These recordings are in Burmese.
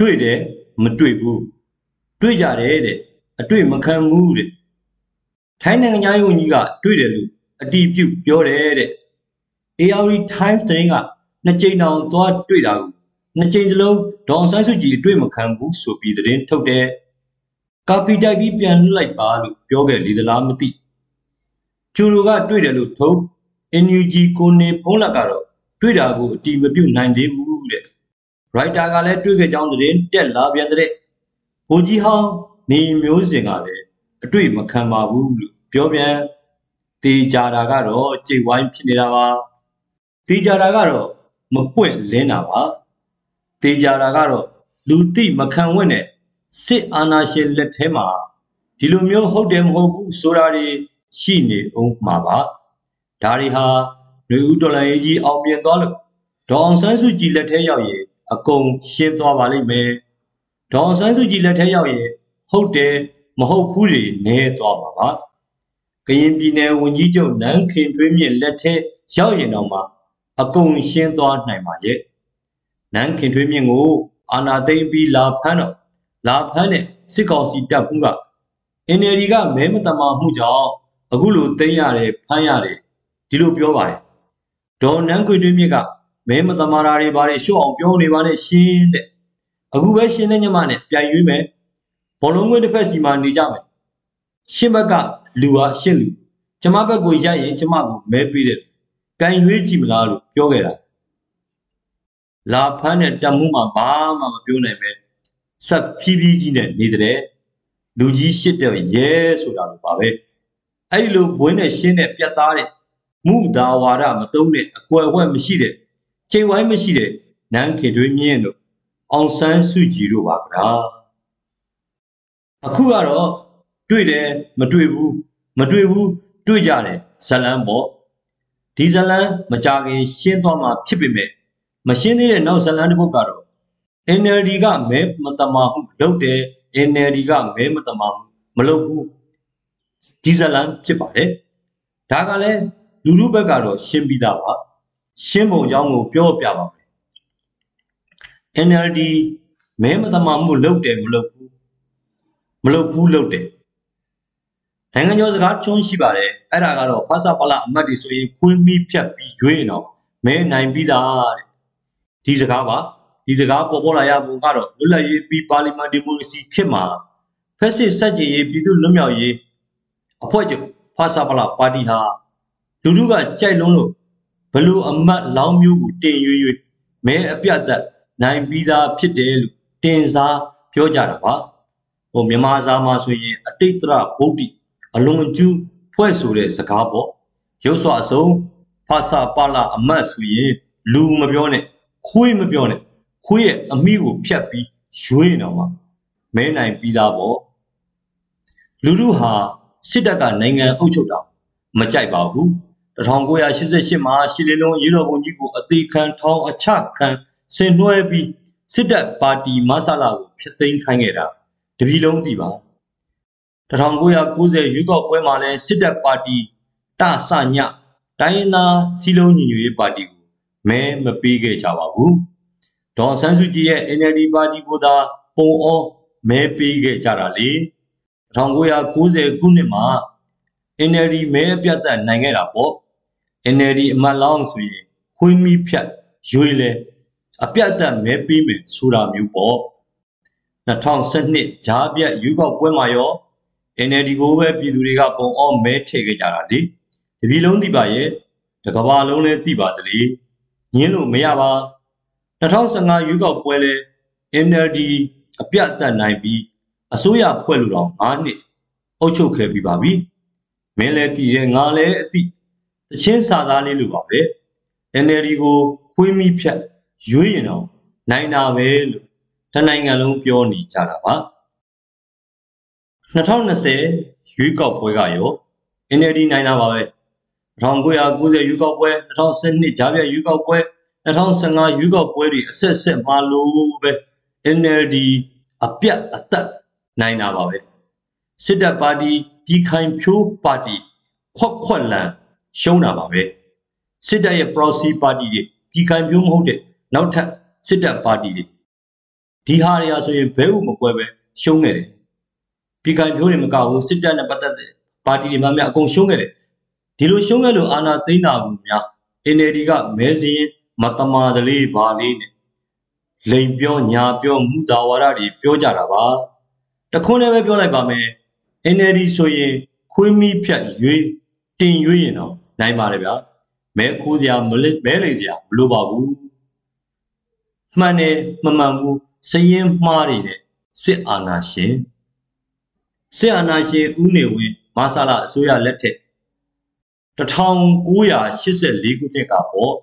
တွေ့တယ်မတွေ့ဘူးတွေ့ကြတယ်တဲ့အတွေ့မခံဘူးတဲ့ထိုင်းနိုင်ငံရေးဝန်ကြီးကတွေ့တယ်လို့အတီးပြုတ်ပြောတယ်တဲ့ ARD Times သတင်းကနှစ်ကြိမ်တောင်သွားတွေ့တာကိုနှစ်ကြိမ်စလုံးဒေါအောင်ဆန်းစုကြည်အတွေ့မခံဘူးဆိုပြီးသတင်းထုတ်တယ်ကာပီတိုက်ပြီးပြန်လွှတ်လိုက်ပါလို့ပြောခဲ့လေသလားမသိကျူလိုကတွေ့တယ်လို့ထုတ် NUG ကိုနေဖုံးလက်ကတော့တွေ့တာကိုအတီးမပြုတ်နိုင်သေးဘူးတဲ့ ရိုက်တာကလည်းတွေ့ခဲ့ကြောင်းသတင်းတက်လာပြန်တဲ့ဘိုးကြီးဟောင်းနေမျိုးစင်ကလည်းအတွေ့မခံပါဘူးလို့ပြောပြန်တေးကြတာကတော့ကြိတ်ဝိုင်းဖြစ်နေတာပါတေးကြတာကတော့မပွင့်လင်းတာပါတေးကြတာကတော့လူသိမခံဝင့်တဲ့စစ်အာဏာရှင်လက်ထဲမှာဒီလိုမျိုးဟုတ်တယ်မဟုတ်ဘူးဆိုတာတွေရှိနေအောင်မှာပါဒါတွေဟာလူဦးတော်လိုင်းကြီးအောင်မြင်သွားလို့ဒေါအောင်ဆန်းစုကြည်လက်ထဲရောက်ရင် အကုန်ရှင်းသွားပါလိမ့်မယ်ဒေါအောင်ဆန်းစုကြည်လက်ထဲရောက်ရင်ဟုတ်တယ်မဟုတ်ဘူးတွေနဲသွားပါပါကရင်ပြည်နယ်ဝန်ကြီးချုပ်နန်းခင်ထွေးမြင့်လက်ထဲရောက်ရင်တော့မှအကုန်ရှင်းသွားနိုင်ပါရဲ့နန်းခင်ထွေးမြင့်ကိုအာနာသိမ့်ပြီးလာဖမ်းတော့လာဖမ်းတဲ့စစ်ကောင်စီတပ်မှုက NLD ကမဲမတမာမှုကြောင့်အခုလိုသိမ်းရတယ်ဖမ်းရတယ်ဒီလိုပြောပါတယ်ဒေါ်နန်းခွေတွင်းမြင့်က မဲမတမာတာတွေဘာတွေရှုပ်အောင်ပြောနေပါနဲ့ရှင်းတဲ့အခုပဲရှင်းတဲ့ညမနဲ့ပြိုင်ရွေးမယ်ဘောလုံးကွင်းတစ်ဖက်စီမှာနေကြမယ်ရှင်းဘက်ကလူဟာရှင်းလူကျမဘက်ကိုရက်ရင်ကျမကိုမဲပေးတယ်ပြိုင်ရွေးကြည့်မလားလို့ပြောခဲ့တာလာဖမ်းတဲ့တမှုမှာဘာမှမပြောနိုင်ပဲဆက်ဖြည်းဖြည်းကြီးနဲ့နေတဲ့လူကြီးရှစ်တဲ့ရဲဆိုတာလိုပါပဲအဲ့လိုဘွင်းနဲ့ရှင်းတဲ့ပြတ်သားတဲ့မူဒါဝါဒမသုံးတဲ့အကွယ်အဝက်မရှိတဲ့ ချိန်ဝိုင်းမရှိတဲ့နန်းခေတွေးမြင့်တို့အောင်ဆန်းစုကြည်တို့ပါကရာအခုကတော့တွေ့တယ်မတွေ့ဘူးမတွေ့ဘူးတွေ့ကြတယ်ဇလန်းပေါ့ဒီဇလန်းမကြခင်ရှင်းသွားမှာဖြစ်ပေမဲ့မရှင်းသေးတဲ့နောက်ဇလန်းတစ်ပုဒ်ကတော့ NLD ကမဲမတမာမှုလုပ်တယ် NLD ကမဲမတမာမှုမလုပ်ဘူးဒီဇလန်းဖြစ်ပါတယ်ဒါကလည်းလူလူဘက်ကတော့ရှင်းပြီးသားပါ ရှင်းပုံကြောင်းကိုပြောပြပါမယ် NLD မဲမတမာမှုလုပ်တယ်မလုပ်ဘူးမလုပ်ဘူးလုပ်တယ်နိုင်ငံကျော်စကားချွန်းရှိပါတယ်အဲ့ဒါကတော့ဖဆပလအမတ်တွေဆိုရင်ခွင်းမိဖြတ်ပြီးရွေးရင်တော့မဲနိုင်ပြီးသားတဲ့ဒီစကားပါဒီစကားပေါ်ပေါ်လာရပုံကတော့လွတ်လပ်ရေးပြီးပါလီမန်ဒီမိုကရေစီခေတ်မှာဖက်စစ်စက်ကြီးရေးပြည်သူ့လွတ်မြောက်ရေးအဖွဲ့ချုပ်ဖဆပလပါတီဟာလူထုကကြိုက်လုံးလို့ ဘလို့အမတ်လောင်းမျိုးကိုတင်ရွေ့ရွေ့မဲအပြတ်သက်နိုင်ပြီးသားဖြစ်တယ်လို့တင်စားပြောကြတာပါဟိုမြန်မာစာမှာဆိုရင်အတိတ်တရဗုဒ္ဓအလွန်ကျူးဖွဲ့ဆိုတဲ့စကားပေါ့ရုပ်စွာအစုံဖဆပါလာအမတ်ဆိုရင်လူမပြောနဲ့ခွေးမပြောနဲ့ခွေးရဲ့အမိကိုဖြတ်ပြီးရွေးနေတော့မှမဲနိုင်ပြီးသားပေါ့လူလူဟာစစ်တပ်ကနိုင်ငံအုပ်ချုပ်တာမကြိုက်ပါဘူး 1988မှာရှီလီလုံးရေတော်ဘုံကြီးကိုအသေးခံထောင်းအချခံဆင်နွှဲပြီးစစ်တပ်ပါတီမဆလာကိုဖျက်သိမ်းခိုင်းခဲ့တာတပြည်လုံးသိပါ1990ရွေးကောက်ပွဲမှာလည်းစစ်တပ်ပါတီတဆညတိုင်းရင်းသားစီလုံးညီညွတ်ရေးပါတီကိုမဲမပေးခဲ့ကြပါဘူးဒေါ်ဆန်းစုကြည်ရဲ့ NLD ပါတီကိုသာပုံအောမဲပေးခဲ့ကြတာလေ1990ခုနှစ်မှာ NLD မဲအပြတ်သက်နိုင်ခဲ့တာပေါ့ NLD အမတ်လောင်းဆိုရင်ခွင်းမီးဖြတ်ရွေးလဲအပြတ်သက်မဲပေးမယ်ဆိုတာမျိုးပေါ့2012ဂျားပြတ်ရွေးကောက်ပွဲမှာရော NLD ကိုပဲပြည်သူတွေကပုံအောမဲထည့်ခဲ့ကြတာလေတပြည်လုံးသိပါရဲ့တကဘာလုံးလည်းသိပါတလေညင်းလို့မရပါ2015ရွေးကောက်ပွဲလဲ NLD အပြတ်အသတ်နိုင်ပြီးအစိုးရဖွဲ့လို့တော့9နှစ်အုပ်ချုပ်ခဲ့ပြီးပါပြီမင်းလည်းတည်တယ်ငါလည်းအတိတ ချင်းစာသားလေးလိုပါပဲ NLD ကိုခွေးမိဖြတ်ရွေးရင်တော့နိုင်တာပဲလို့တနိုင်ငံလုံးပြောနေကြတာပါ2020ရွေးကောက်ပွဲကရော NLD နိုင်တာပါပဲ1990ရွေးကောက်ပွဲ2012ဂျားပြရွေးကောက်ပွဲ2015ရွေးကောက်ပွဲတွေအဆက်ဆက်မှာလို့ပဲ NLD အပြတ်အသက်နိုင်တာပါပဲစစ်တပ်ပါတီပြည်ခိုင်ဖြိုးပါတီခွက်ခွက်လန် ရှုံးတာပါပဲစစ်တပ်ရဲ့ proxy ပါတီတွေပြည်ခိုင်ဖြိုးမဟုတ်တဲ့နောက်ထပ်စစ်တပ်ပါတီတွေဒီဟာတွေဟာဆိုရင်ဘဲဥမကွဲပဲရှုံးခဲ့တယ်ပြည်ခိုင်ဖြိုးတွေမကဘူးစစ်တပ်နဲ့ပတ်သက်တဲ့ပါတီတွေမှများအကုန်ရှုံးခဲ့တယ်ဒီလိုရှုံးခဲ့လို့အာဏာသိမ်းတာဘူးများ NLD ကမဲစင်းမတမာတလေးပါလေးနဲ့လိန်ပြောညာပြောမူတာဝါဒတွေပြောကြတာပါတခွန်းလည်းပဲပြောလိုက်ပါမယ် NLD ဆိုရင်ခွေးမီးဖြတ်ရွေးတင်ရွေးရင်တော့ နိုင်ပါတယ်ဗျာမဲခိုးစရာမလစ်မဲလိမ်စရာမလိုပါဘူးမှန်တယ်မမှန်ဘူးစရင်မှားတွေနဲ့စစ်အာဏာရှင်စစ်အာဏာရှင်ဦးနေဝင်းမာဆလာအစိုးရလက်ထက်1984ခုနှစ်ကပေါ့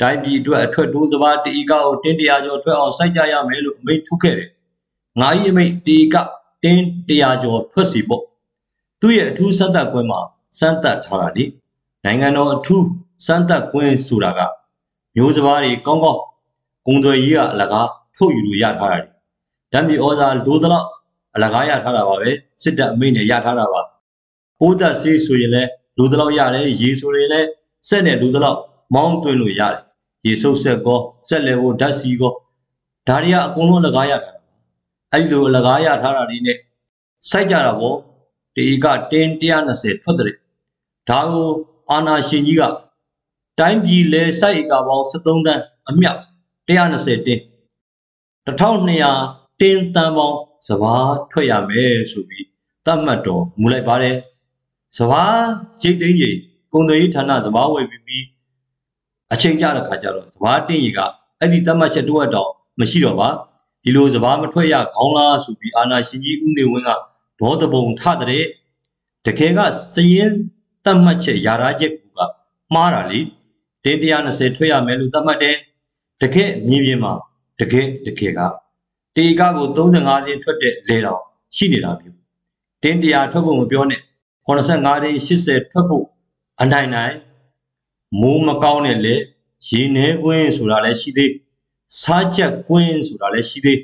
တိုင်းပြည်အတွက်အထွတ်တိုးစပါးတီကောက်တင်းတရာကျော်ထွက်အောင်စိုက်ကြရမယ်လို့အမိန့်ထုတ်ခဲ့တယ်။ငါးကြီးအမိန့်တီကတင်းတရာကျော်ထွက်စီပေါ့။သူ့ရဲ့အထူးစက်သက်ကွင်းမှာစမ်းသပ်ထားတာလေ။ နိုင်ငံတော်အထူးစမ်းသပ်ကွင်းဆိုတာကမျိုးစပါးတွေကောင်းကောင်းကုံသွယ်ရေးကအလကားထုတ်ယူလို့ရထားတာလေ။ဓာတ်မြေဩဇာလိုသလောက်အလကားရထားတာပါပဲ။စစ်တပ်အမိန့်နဲ့ရထားတာပါ။ပိုးသက်ဆေးဆိုရင်လည်းလူတလောက်ရတယ်ရေဆိုရင်လည်းစက်နဲ့လူတလောက်မောင်းသွင်းလို့ရတယ်ရေဆုပ်ဆက်ကောဆက်လေဖို့ဓာတ်စီကောဒါတွေကအကုန်လုံးလကားရတာအဲ့ဒီလိုလကားရထားတာတွေနဲ့စိုက်ကြတာပေါ့ဒီကတင်း120ထွက်တဲ့ဒါကို အာနာရှင်ကြီးကတိုင်းပြည်လဲစိုက်ဧကပေါင်း73တန်းအမြောက်120တင်း1200တင်းတန်းပေါင်းစဘာထွက်ရမယ်ဆိုပြီးသတ်မှတ်တော်မူလိုက်ပါတယ်စဘာရိတ်သိမ်းကြီးကုံသွေးဌာနစဘာဝယ်ပြီးပြီးအချိန်ကြတဲ့ခါကျတော့စဘာတင်းကြီးကအဲ့ဒီသတ်မှတ်ချက်တော့တော့မရှိတော့ပါဒီလိုစဘာမထွက်ရခေါင်းလားဆိုပြီးအာနာရှင်ကြီးဦးနေဝင်းကဒေါသပုံထတဲ့တကယ်ကစရင် သတ်မှတ်ချက်ယာရာချက်ကမှားတာလေတင်း120ထွက်ရမယ်လို့သတ်မှတ်တယ်တကယ်မြေပြင်မှာတကယ်တကယ်ကတေကကို35တင်းထွက်တဲ့လေတော်ရှိနေတာမျိုးတင်း100ထွက်ဖို့မပြောနဲ့85တင်း80ထွက်ဖို့အနိုင်နိုင်မိုးမကောင်းတဲ့လေရေနှဲကွင်းဆိုတာလည်းရှိသေးစားချက်ကွင်းဆိုတာလည်းရှိသေး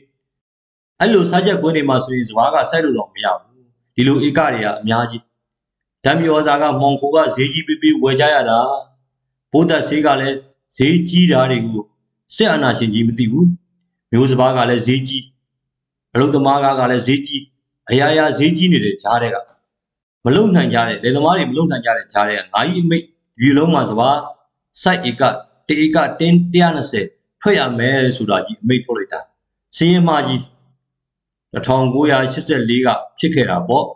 အဲ့လိုစားချက်ကွင်းတွေမှာဆိုရင်စဘာကစိုက်လို့တော့မရဘူးဒီလိုဧကတွေကအများကြီး ဓာတ်မြေဩဇာကမောင်ကိုကဈေးကြီးပေးပေးဝယ်ကြရတာဘိုးသက်ဆေးကလည်းဈေးကြီးတာတွေကိုစစ်အာဏာရှင်ကြီးမသိဘူးမျိုးစဘာကလည်းဈေးကြီးအလုသမားကလည်းဈေးကြီးအရာရာဈေးကြီးနေတဲ့ဈားတွေကမလုံနိုင်ကြတဲ့လေသမားတွေမလုံနိုင်ကြတဲ့ဈားတွေကငါးကြီးအမိတ်ဒီလုံးမှာစဘာစိုက်ဧကတဧကတင်း120ထွက်ရမယ်ဆိုတာကြီးအမိတ်ထုတ်လိုက်တာစင်းရင်မကြီး1984ကဖြစ်ခဲ့တာပေါ့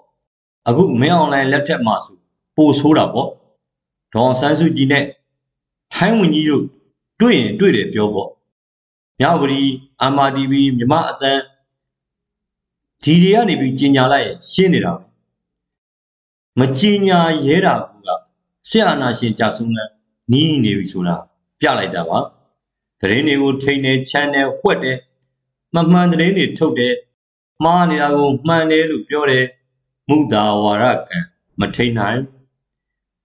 အခုမင်းအွန်လိုင်းလက်ထက်မှာဆိုပိုဆိုးတာပေါ့ဒေါ်ဆန်းစုကြည်နဲ့ထိုင်းဝင်ကြီးတို့တွေ့ရင်တွေ့တယ်ပြောပေါ့မြဝတီ MRTV မြမအတန်းဒီတွေကနေပြီးကြီးညာလိုက်ရင်ရှင်းနေတာပဲမကြီးညာရဲတာကဆရာနာရှင်ကြဆုံးကနီးနေပြီဆိုတာပြလိုက်တာပါသတင်းတွေကိုထိန်နေချမ်းနေဝှက်တယ်မမှန်သတင်းတွေထုတ်တယ်မှားနေတာကိုမှန်တယ်လို့ပြောတယ် မုသာဝါရကံမထိန်နိုင်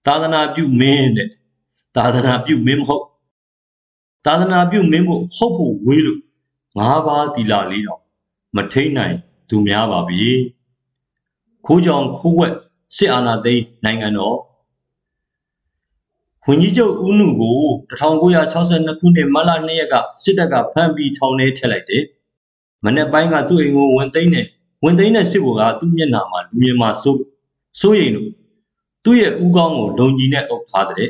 သာသနာပြုမင်းတဲ့သာသနာပြုမင်းမဟုတ်သာသနာပြုမင်းဖို့ဟုတ်ဖို့ဝေးလို့ငါးပါးတီလာလေးတော့မထိန်နိုင်သူများပါပြီခိုးကြောင်ခိုးဝက်စစ်အာဏာသိမ်းနိုင်ငံတော်ဝန်ကြီးချုပ်ဦးနုကို1962ခုနှစ်မတ်လ2ရက်ကစစ်တပ်ကဖမ်းပြီးထောင်ထဲထည့်လိုက်တယ်။မနေ့ပိုင်းကသူ့အိမ်ကိုဝင်သိမ်းတယ်။ ဝင်သိမ်းတဲ့စစ်ဗိုလ်ကသူ့မျက်နှာမှာလူမြင်မှာစိုးစိုးရိမ်လို့သူ့ရဲ့ဥကောင်းကိုလုံကြီးနဲ့အုပ်ထားတဲ့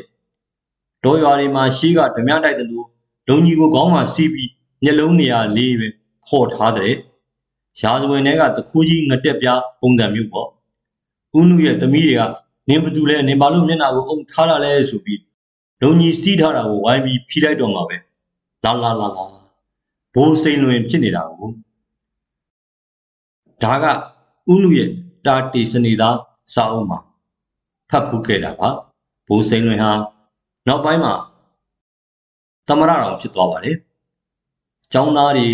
။ဒေါ်ရွာတွေမှာရှေးကဓမြတိုက်တယ်လို့လုံကြီးကိုခေါင်းမှာစီးပြီးမျက်လုံးနေရာလေးပဲခေါ်ထားတဲ့။ရာဇဝင်တွေကတခိုးကြီးငတက်ပြားပုံစံမျိုးပေါ့။ဦးနုရဲ့သမီးတွေကနင်ဘသူလဲနင်ဘာလို့မျက်နှာကိုအုပ်ထားတာလဲဆိုပြီးလုံကြီးစီးထားတာကိုဝိုင်းပြီးဖိလိုက်တော့မှာပဲလာလာလာလာဘိုးစိန်လွင်ဖြစ်နေတာကို ဒါကဥနုရဲ့တာတီစနေသားစာအုပ်မှာဖတ်ဖူးခဲ့တာပါဘိုးစိန်လွင်ဟာနောက်ပိုင်းမှာသမရတော်ဖြစ်သွားပါတယ်ကျောင်းသားတွေ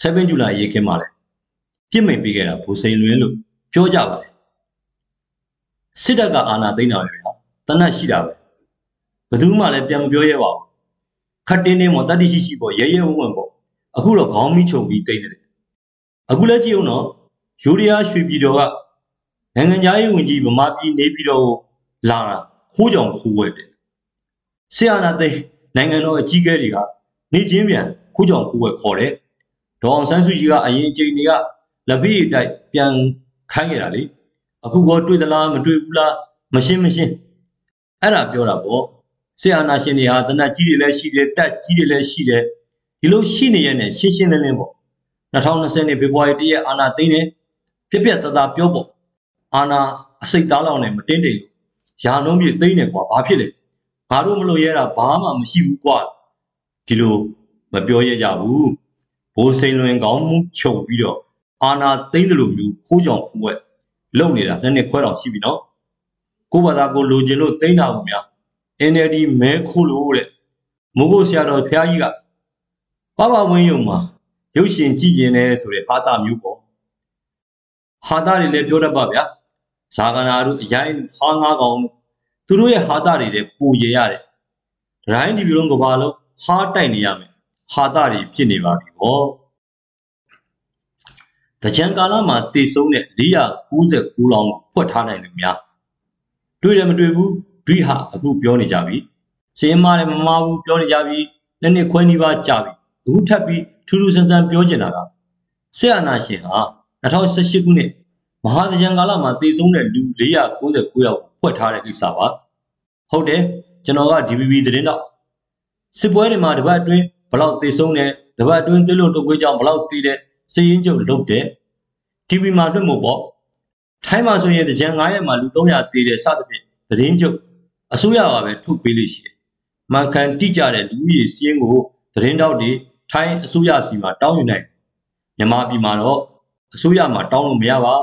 7ဇူလိုင်ရေးခင်းမှာလဲပြစ်မိန်ပေးခဲ့တာဘိုးစိန်လွင်လို့ပြောကြပါတယ်စစ်တပ်ကအာဏာသိမ်းတာပဲဗျာတနတ်ရှိတာပဲဘယ်သူမှလည်းပြန်မပြောရဲပါဘူးခတ်တင်းတင်းပေါ်တတိရှိရှိပေါ်ရဲရဲဝံ့ဝံ့ပေါ်အခုတော့ခေါင်းမီးချုပ်ပြီးတိတ်တယ်အခုလည်းကြည့်အောင်တော့ ယူရီးယားရွှေပြည်တော်ကနိုင်ငံသားရေးဝန်ကြီးဗမာပြည်နေပြည်တော်ကိုလာတာခိုးကြောင်ခိုးဝဲတယ်ဆရာနာသိနိုင်ငံတော်အကြီးအကဲတွေကနေချင်းပြန်ခိုးကြောင်ခိုးဝဲခေါ်တယ်ဒေါအောင်ဆန်းစုကြည်ကအရင်အချိန်တွေကလက်ပြီးအတိုက်ပြန်ခိုင်းခဲ့တာလေအခုကောတွေ့သလားမတွေ့ဘူးလားမရှင်းမရှင်းအဲ့ဒါပြောတာပေါ့ဆရာနာရှင်တွေဟာတနတ်ကြီးတွေလည်းရှိတယ်တက်ကြီးတွေလည်းရှိတယ်ဒီလိုရှိနေရတဲ့ရှင်းရှင်းလင်းလင်းပေါ့2020နှစ်ဖေဖော်ဝါရီ1ရက်အာနာသိန်းတယ် ပြက်ပြက်တသားပြောပေါ့အာနာအစိတ်သားလောက်နဲ့မတင်းတိမ်လို့ယာနှုံးပြသိမ့်နေကွာဘာဖြစ်လဲငါတို့မလို့ရဲတာဘာမှမရှိဘူးကွာဒီလိုမပြောရကြဘူးဘိုးစိန်လွင်ကောင်းမှုချုပ်ပြီးတော့အာနာသိမ့်တယ်လို့မျိုးခိုးကြောင်ခိုးဝဲလုံနေတာနှစ်နှစ်ခွဲတော်ရှိပြီနော်ကိုဘာသာကိုလိုချင်လို့သိမ့်တာဘူးများ NLD မဲခိုးလို့တဲ့မိုးကိုဆရာတော်ဖျားကြီးကပပဝင်းယုံမှာရုပ်ရှင်ကြည့်ရင်လည်းဆိုတဲ့အာသာမျိုးပေါ့ ဟာတာတွေလည်းပြောတတ်ပါဗျာဇာကနာတို့အရင်ဟာငါးကောင်တို့သူတို့ရဲ့ဟာတာတွေလည်းပူရရတယ်ဒရိုင်းဒီပြုံးကဘာလုံးဟာတိုက်နေရမယ်ဟာတာတွေဖြစ်နေပါပြီဟောတကြံကာလမှာတည်ဆုံးတဲ့499လောင်းဖွက်ထားနိုင်တယ်များတွေ့တယ်မတွေ့ဘူးဒွိဟာအခုပြောနေကြပြီစင်းမာတယ်မမဘူးပြောနေကြပြီနှစ်နှစ်ခွဲနီးပါးကြာပြီအခုထပ်ပြီးထူးထူးဆန်းဆန်းပြောချင်တာကဆရာနာရှင်ဟာ 2018ခုနှစ်မဟာသကြံကာလမှာတည်ဆုံးတဲ့လူ499ယောက်ဖွက်ထားတဲ့ကိစ္စပါဟုတ်တယ်ကျွန်တော်က DVB သတင်းတော့စစ်ပွဲတွေမှာတပတ်အတွင်းဘလောက်တည်ဆုံးတယ်တပတ်အတွင်းသစ်လို့တုတ်ကွေးကြောင့်ဘလောက်တည်တယ်စည်ရင်ကျုပ်လုပ်တယ် TV မှာတွေ့မို့ပေါ့ထိုင်းမှာဆိုရင်တကြံ9ရက်မှာလူ300တည်တယ်စသဖြင့်သတင်းကျုပ်အစိုးရကပဲထုတ်ပေးလို့ရှိတယ်။မှန်ကန်တိကျတဲ့လူဦးရေစီးရင်ကိုသတင်းတောက်တွေထိုင်းအစိုးရစီမှာတောင်းယူနိုင်မြန်မာပြည်မှာတော့ အစိုးရမှာတောင်းလို့မရပါ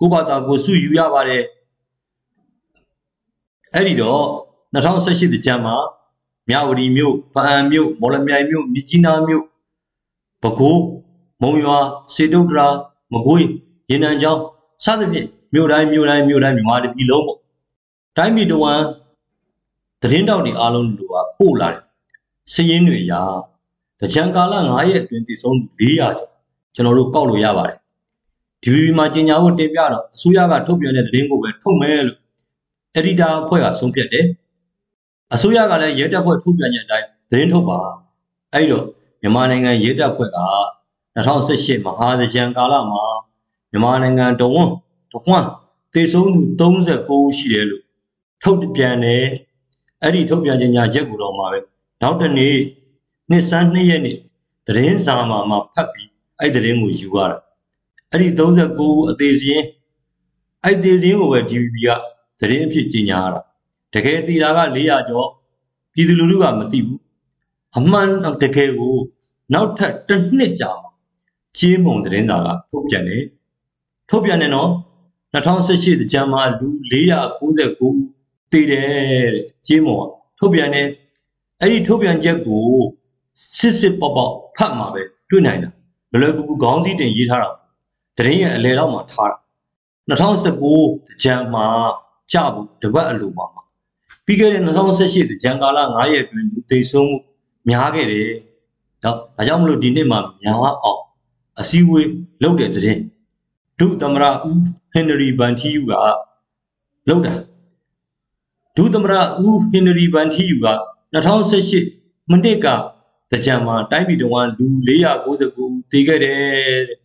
ကိုဘာသာကိုစုယူရပါတယ်အဲ့ဒီတော့2018တကြံမှာမြဝတီမြို့ဖအံမြို့မော်လမြိုင်မြို့မြကြီးနားမြို့ပဲခူးမုံရွာစေတုတ်တရာမကွေးရေနံချောင်းစသဖြင့်မြို့တိုင်းမြို့တိုင်းမြို့တိုင်းမြန်မာပြည်လုံးပေါ့တိုင်းပြည်တဝမ်းသတင်းတောက်တွေအားလုံးလိုကပို့လာတယ်စည်ရင်းတွေရာတကြံကာလ9ရက်အတွင်းတည်ဆုံး400ကျော်ကျွန်တော်တို့ကောက်လို့ရပါတယ် DVB မှာကြီးညာဖို့တင်ပြတော့အစိုးရကထုတ်ပြန်တဲ့သတင်းကိုပဲထုတ်မယ်လို့ editor အဖွဲ့ကဆုံးဖြတ်တယ်အစိုးရကလည်းရဲတပ်ဖွဲ့ထုတ်ပြန်တဲ့အတိုင်းသတင်းထုတ်ပါအဲ့တော့မြန်မာနိုင်ငံရဲတပ်ဖွဲ့က2018မဟာသကြံကာလမှာမြန်မာနိုင်ငံတဝန်းတဝန်းသေဆုံးသူ39ဦးရှိတယ်လို့ထုတ်ပြန်တယ်အဲ့ဒီထုတ်ပြန်ကြေညာချက်ကိုတော့မှာပဲနောက်တနေ့နှစ်စန်း2ရက်နေ့သတင်းစာမှာမှဖတ်ပြီးအဲ့သတင်းကိုယူရတာ အဲ့ဒီ39ဦးအသေးစင်းအဲ့သေးစင်းကိုပဲ DVB ကသတင်းအဖြစ်ကြေညာရတာတကယ်တည်တာက400ကျော်ပြည်သူလူထုကမသိဘူးအမှန်တကယ်ကိုနောက်ထပ်တစ်နှစ်ကြာမှာချေးမုံသတင်းစာကထုတ်ပြန်တယ်ထုတ်ပြန်တယ်နော်2018တကြံမှာလူ499တည်တယ်တဲ့ချေးမုံကထုတ်ပြန်တယ်အဲ့ဒီထုတ်ပြန်ချက်ကိုစစ်စစ်ပေါက်ပေါက်ဖတ်မှာပဲတွေ့နိုင်တာလွယ်လွယ်ကူကူခေါင်းစည်းတင်ရေးထားတာ သတင်းရဲ့အလယ်တော့မှထားတာ2019တကြံမှာကြဘူးတပတ်အလိုပါမှာပြီးခဲ့တဲ့2018တကြံကာလ9ရက်အတွင်းလူသိဆုံးမှုများခဲ့တယ်တော့ဒါကြောင့်မလို့ဒီနှစ်မှာများအောင်အစည်းအဝေးလုပ်တဲ့တဲ့ဒုသမရဦးဟင်နရီဘန်ထီယူကလုပ်တာဒုသမရဦးဟင်နရီဘန်ထီယူက2018မနှစ်ကတကြံမှာတိုင်းပြည်တော်ကလူ499တည်ခဲ့တယ်တဲ့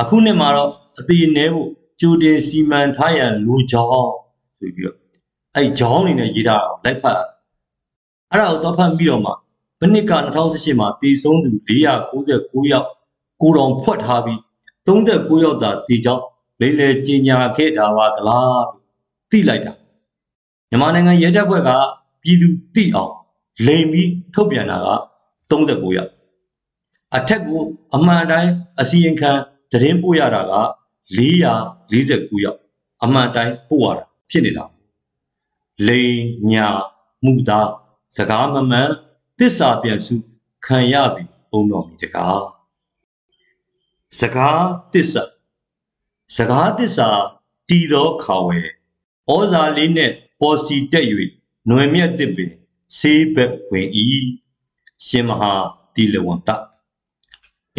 အခုနှစ်မှာတော့အသေးနည်းဖို့ကြိုတင်စီမံထားရန်လူကြောင်းဆိုပြီးတော့အဲ့ဂျောင်းနေနဲ့ရေးထားတာလိုက်ဖတ်အဲ့ဒါကိုတော့ဖတ်ပြီးတော့မှမနှစ်က2018မှာတည်ဆုံးသူ499ယောက်ကိုတော်ဖွက်ထားပြီး39ယောက်သာတည်ကြောင်းလိမ့်လေကြီးညာခဲ့တာပါကလားလို့သိလိုက်တာမြန်မာနိုင်ငံရဲတပ်ဖွဲ့ကပြည်သူသိအောင်လိမ်ပြီးထုတ်ပြန်တာက39ယောက်အထက်ကိုအမှန်တိုင်းအစီရင်ခံ သတင်းပို့ရတာက449ယောက်အမှန်တိုင်းပို့ရတာဖြစ်နေတာလိန်ညာမှုသားစကားမမှန်တစ္ဆာပြန်စုခံရပြီဘုံတော်မူတကားစကားတစ္ဆာစကားတစ္ဆာတည်သောခါဝဲဩဇာလေးနဲ့ပေါ်စီတက်၍ຫນွယ်မြတ်တစ်ပင်ဆေးဘက်ဝင်ဤရှင်မဟာတိလဝန္တ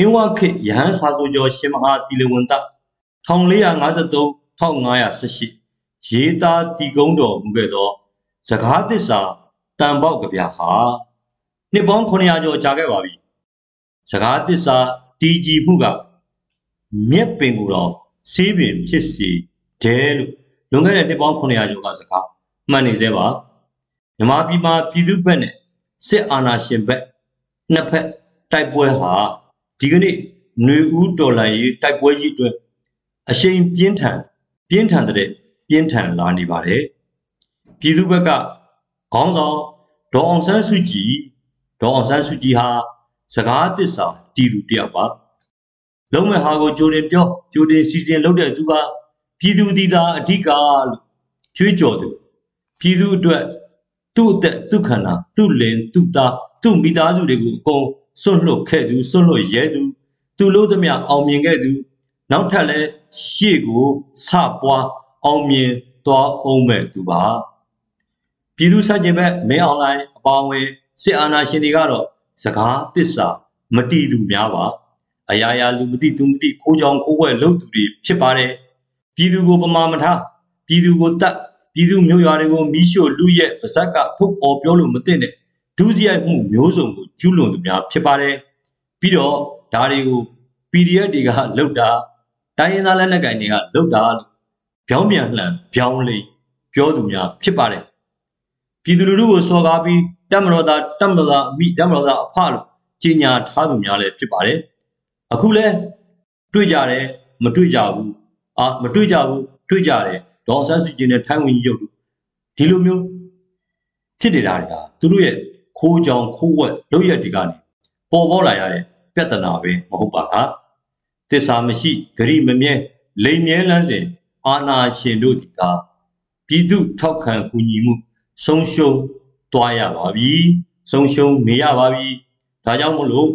အင်းဝခေယဟန်စာဆိုကျော်ရှင်မဟာတိလဝန္တ1453 1518ရေးသားတည်ကုန်းတော်မူခဲ့သောစကားသစ္စာတန်ပေါက်ကဗျာဟာနှစ်ပေါင်း900ကျော်ကြာခဲ့ပါပြီစကားသစ္စာတည်ကြည်မှုကမြက်ပင်ကိုတော့ဆေးပင်ဖြစ်စီတယ်လို့လွန်ခဲ့တဲ့နှစ်ပေါင်း900ကျော်ကစကားမှန်နေသေးပါမြမပြည်မှာပြည်သူ့ဘက်နဲ့စစ်အာဏာရှင်ဘက်နှစ်ဖက်တိုက်ပွဲဟာ ဒီကနေ့ຫນွေဦးတော်လှန်ရေးတိုက်ပွဲကြီးအတွက်အရှိန်ပြင်းထန်ပြင်းထန်တဲ့ပြင်းထန်လာနေပါတယ်ပြည်သူ့ဘက်ကခေါင်းဆောင်ဒေါ်အောင်ဆန်းစုကြည်ဒေါ်အောင်ဆန်းစုကြည်ဟာစကားသစ္စာတည်သူတယောက်ပါလုံးမဲ့ဟာကိုကြိုတင်ပြောကြိုတင်စီစဉ်လုပ်တဲ့သူကပြည်သူဒီသာအဓိကလို့ကြွေးကြော်သူပြည်သူအတွက်သူ့အသက်သူ့ခန္ဓာသူ့လင်သူ့သားသူ့မိသားစုတွေကိုအကုန် စွန့်လွတ်ခဲ့သူစွန့်လွတ်ရဲသူသူလို့သမျှအောင်မြင်ခဲ့သူနောက်ထပ်လဲရှေ့ကိုစပွားအောင်မြင်သွားအောင်မဲ့သူပါပြည်သူစัจကျင်ဘက်မင်းအွန်လိုင်းအပေါင်းဝဲစစ်အာဏာရှင်တွေကတော့စကားတစ္ဆာမတီးသူများပါအရာရာလူမသိသူမသိခိုးကြောင်ခိုးွက်လုပ်သူတွေဖြစ်ပါတယ်ပြည်သူကိုပမာမထားပြည်သူကိုတတ်ပြည်သူမျိုးရွာတွေကိုမီးရှို့လူရဲ့ပါဇက်ကထုတ်ပေါ်ပြောလို့မသိတဲ့ ဒုစရိုက်မှုမျိုးစုံကိုကျူးလွန်သူများဖြစ်ပါတယ်ပြီးတော့ဒါတွေကို PDF တွေကလှုပ်တာတိုင်းရင်းသားလက်နက်ကိုင်တွေကလှုပ်တာလို့ပြောင်းပြန်လှန်ပြောင်းလိပြောသူများဖြစ်ပါတယ်ပြည်သူလူထုကိုစော်ကားပြီးတက်မတော်သားတက်မတော်သားအမိတက်မတော်သားအဖလို့ကြီးညာထားသူများလည်းဖြစ်ပါတယ်အခုလဲတွေ့ကြတယ်မတွေ့ကြဘူးအာမတွေ့ကြဘူးတွေ့ကြတယ်ဒေါ်ဆန်းစုကြည်နဲ့ထိုင်းဝင်ကြီးရုပ်တို့ဒီလိုမျိုးဖြစ်နေတာတွေကသူတို့ရဲ့ ခိုးကြောင်ခိုးဝက်လုပ်ရက်တွေကနေပေါ်ပေါ်လာရတဲ့ပြဿနာပဲမဟုတ်ပါလားတစ္ဆာမရှိဂရိမမြဲလိမ်မြဲလန်းစဉ်အာနာရှင်တို့ဒီကပြည်သူထောက်ခံကူညီမှုဆုံးရှုံးသွားရပါပြီဆုံးရှုံးနေရပါပြီဒါကြောင့်မလို့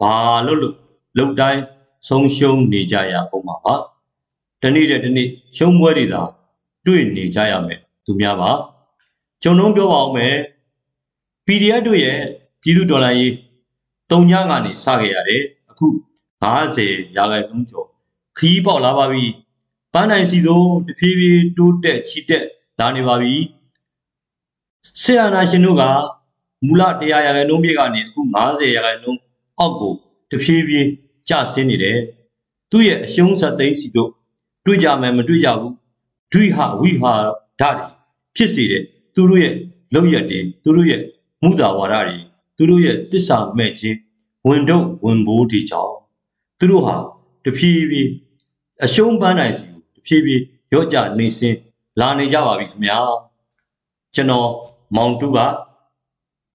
ဘာလို့လို့လုံတိုင်းဆုံးရှုံးနေကြရပုံပါပါတနေ့တဲ့တနေ့ရှုံးပွဲတွေသာတွေ့နေကြရမယ်သူများပါကျွန်တော်ပြောပါအောင်မယ် PDF တို့ရဲ့ပြည်သူဒေါ်လာရေးတုံညကနေစခဲ့ရတယ်အခု90ရာခိုင်နှုန်းကျော်ခီးပေါက်လာပါပြီပန်းနိုင်စီသို့တဖြည်းဖြည်းတိုးတက်ချီတက်လာနေပါပြီဆီယနာရှင်တို့ကမူလ100ရာခိုင်နှုန်းပြည့်ကနေအခု90ရာခိုင်နှုန်းအောက်ကိုတဖြည်းဖြည်းကျဆင်းနေတယ်သူ့ရဲ့အရှုံးဆက်သိမ်းစီတို့တွေ့ကြမယ်မတွေ့ကြဘူးဒွိဟဝိဟာဓာတ်ဖြစ်စေတဲ့သူတို့ရဲ့လောက်ရက်တွေသူတို့ရဲ့ မူတာဝါဒတွေသူတို့ရဲ့တစ္ဆာမဲ့ခြင်းဝင်တော့ဝင်ဘိုးဒီကြောင့်သူတို့ဟာတဖြည်းဖြည်းအရှုံးပန်းနိုင်စီကိုတဖြည်းဖြည်းရော့ကြနေစင်းလာနေကြပါပြီခင်ဗျာကျွန်တော်မောင်တူက